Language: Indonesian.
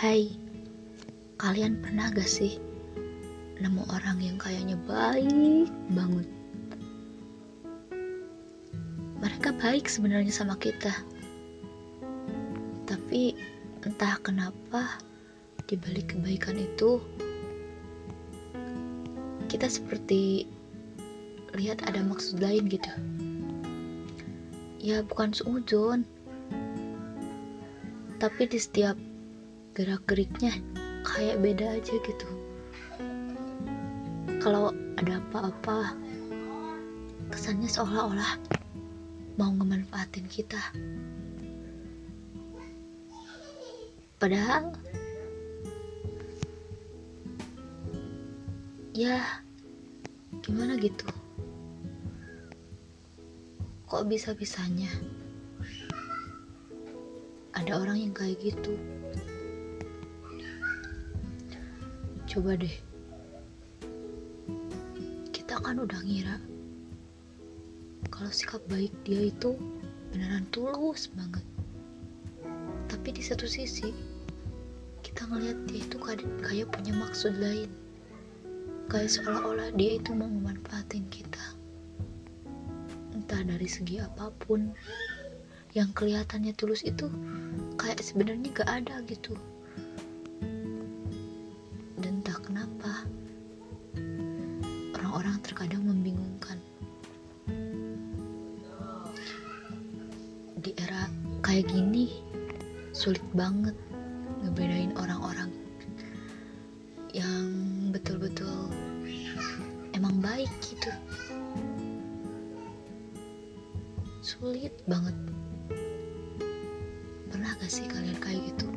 Hai, kalian pernah gak sih nemu orang yang kayaknya baik banget? Mereka baik sebenarnya sama kita, tapi entah kenapa di balik kebaikan itu kita seperti lihat ada maksud lain gitu. Ya bukan seujun, tapi di setiap gerak-geriknya kayak beda aja gitu. Kalau ada apa-apa kesannya seolah-olah mau ngemanfaatin kita. Padahal ya gimana gitu? Kok bisa-bisanya ada orang yang kayak gitu coba deh. Kita kan udah ngira kalau sikap baik dia itu beneran tulus banget. Tapi di satu sisi kita ngeliat dia itu kayak punya maksud lain. Kayak seolah-olah dia itu mau memanfaatin kita. Entah dari segi apa pun yang kelihatannya tulus itu kayak sebenarnya gak ada gitu orang-orang terkadang membingungkan. Di era kayak gini, sulit banget ngebedain orang-orang yang betul-betul emang baik gitu. Sulit banget. Pernah gak sih kalian kayak gitu?